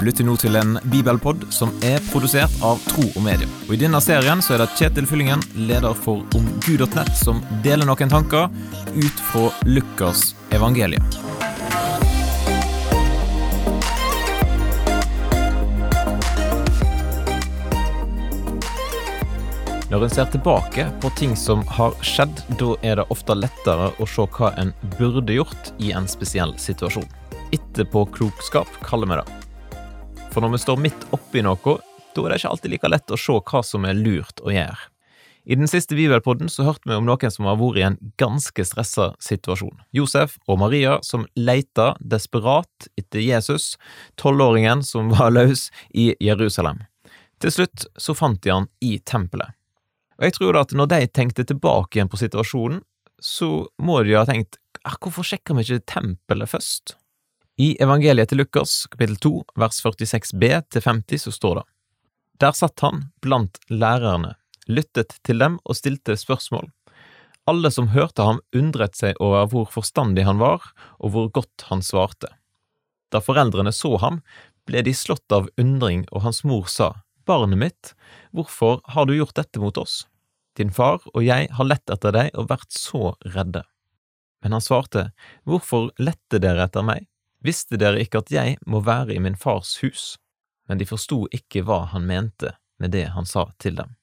Du lytter nå til en bibelpod som er produsert av Tro og Medie. Og I denne serien så er det Kjetil Fyllingen, leder for omgud.nett, som deler noen tanker ut fra Lukas evangelium. Når en ser tilbake på ting som har skjedd, da er det ofte lettere å se hva en burde gjort i en spesiell situasjon. Etterpåklokskap kaller vi det. For når vi står midt oppi noe, da er det ikke alltid like lett å se hva som er lurt å gjøre. I den siste bibelpodden så hørte vi om noen som har vært i en ganske stressa situasjon. Josef og Maria som leita desperat etter Jesus, tolvåringen som var løs i Jerusalem. Til slutt så fant de han i tempelet. Og jeg tror da at når de tenkte tilbake igjen på situasjonen, så må de ha tenkt ah, hvorfor sjekker vi ikke tempelet først? I evangeliet til Lukas, kapittel 2, vers 46b til 50, så står det Der satt han blant lærerne, lyttet til dem og stilte spørsmål. Alle som hørte ham, undret seg over hvor forstandig han var, og hvor godt han svarte. Da foreldrene så ham, ble de slått av undring, og hans mor sa, Barnet mitt, hvorfor har du gjort dette mot oss? Din far og jeg har lett etter deg og vært så redde. Men han svarte, Hvorfor lette dere etter meg? Visste dere ikke at jeg må være i min fars hus? Men de forsto ikke hva han mente med det han sa til dem.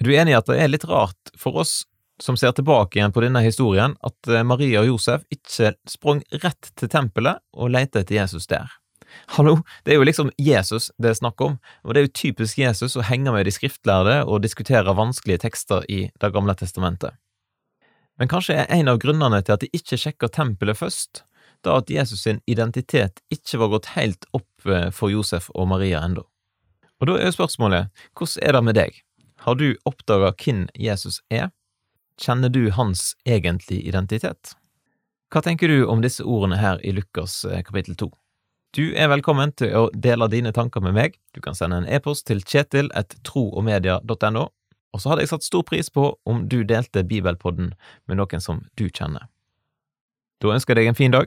Er du enig i at det er litt rart for oss som ser tilbake igjen på denne historien, at Maria og Josef ikke sprang rett til tempelet og lette etter Jesus der? Hallo, det er jo liksom Jesus det er snakk om, og det er jo typisk Jesus å henge med de skriftlærde og diskutere vanskelige tekster i Det gamle testamentet. Men kanskje er en av grunnene til at de ikke sjekka tempelet først, da at Jesus sin identitet ikke var gått helt opp eh, for Josef og Maria ennå. Og da er jo spørsmålet, hvordan er det med deg? Har du oppdaga hvem Jesus er? Kjenner du hans egentlige identitet? Hva tenker du om disse ordene her i Lukas eh, kapittel to? Du er velkommen til å dele dine tanker med meg. Du kan sende en e-post til kjetil.troogmedia.no, og så hadde jeg satt stor pris på om du delte Bibelpodden med noen som du kjenner. Da ønsker jeg deg en fin dag,